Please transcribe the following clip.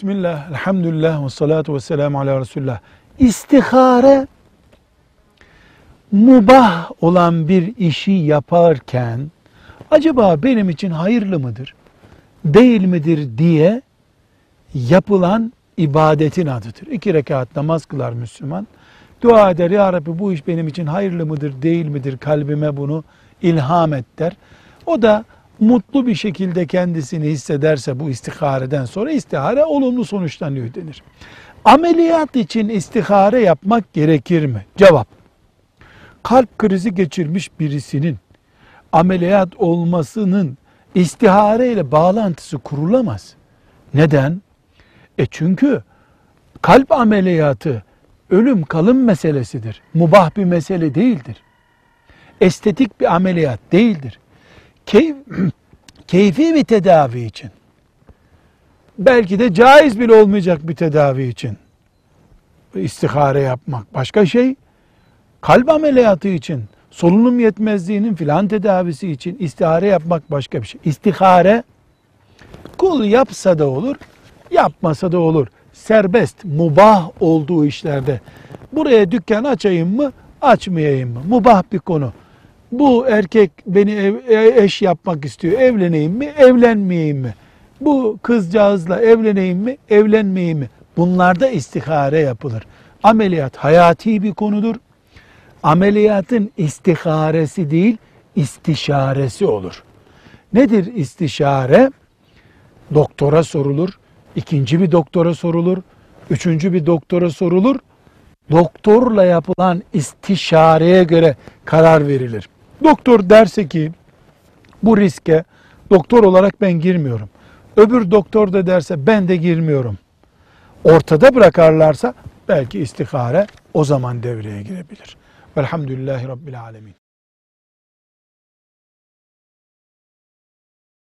Bismillah, elhamdülillah ve salatu ve selamu ala Resulullah. İstihare mubah olan bir işi yaparken acaba benim için hayırlı mıdır, değil midir diye yapılan ibadetin adıdır. İki rekat namaz kılar Müslüman. Dua eder, Ya Rabbi bu iş benim için hayırlı mıdır, değil midir, kalbime bunu ilham et der. O da mutlu bir şekilde kendisini hissederse bu istihareden sonra istihare olumlu sonuçlanıyor denir. Ameliyat için istihare yapmak gerekir mi? Cevap. Kalp krizi geçirmiş birisinin ameliyat olmasının istihare ile bağlantısı kurulamaz. Neden? E çünkü kalp ameliyatı ölüm kalım meselesidir. Mubah bir mesele değildir. Estetik bir ameliyat değildir. Keyf, keyfi bir tedavi için, belki de caiz bile olmayacak bir tedavi için istihare yapmak başka şey. Kalp ameliyatı için, solunum yetmezliğinin filan tedavisi için istihare yapmak başka bir şey. İstihare kul yapsa da olur, yapmasa da olur. Serbest, mubah olduğu işlerde. Buraya dükkan açayım mı, açmayayım mı? Mubah bir konu. Bu erkek beni ev, e, eş yapmak istiyor. Evleneyim mi, evlenmeyeyim mi? Bu kızcağızla evleneyim mi, evlenmeyeyim mi? Bunlarda istihare yapılır. Ameliyat hayati bir konudur. Ameliyatın istiharesi değil, istişaresi olur. Nedir istişare? Doktora sorulur, ikinci bir doktora sorulur, üçüncü bir doktora sorulur. Doktorla yapılan istişareye göre karar verilir. Doktor derse ki bu riske doktor olarak ben girmiyorum. Öbür doktor da derse ben de girmiyorum. Ortada bırakarlarsa belki istihare o zaman devreye girebilir. Velhamdülillahi Rabbil Alemin.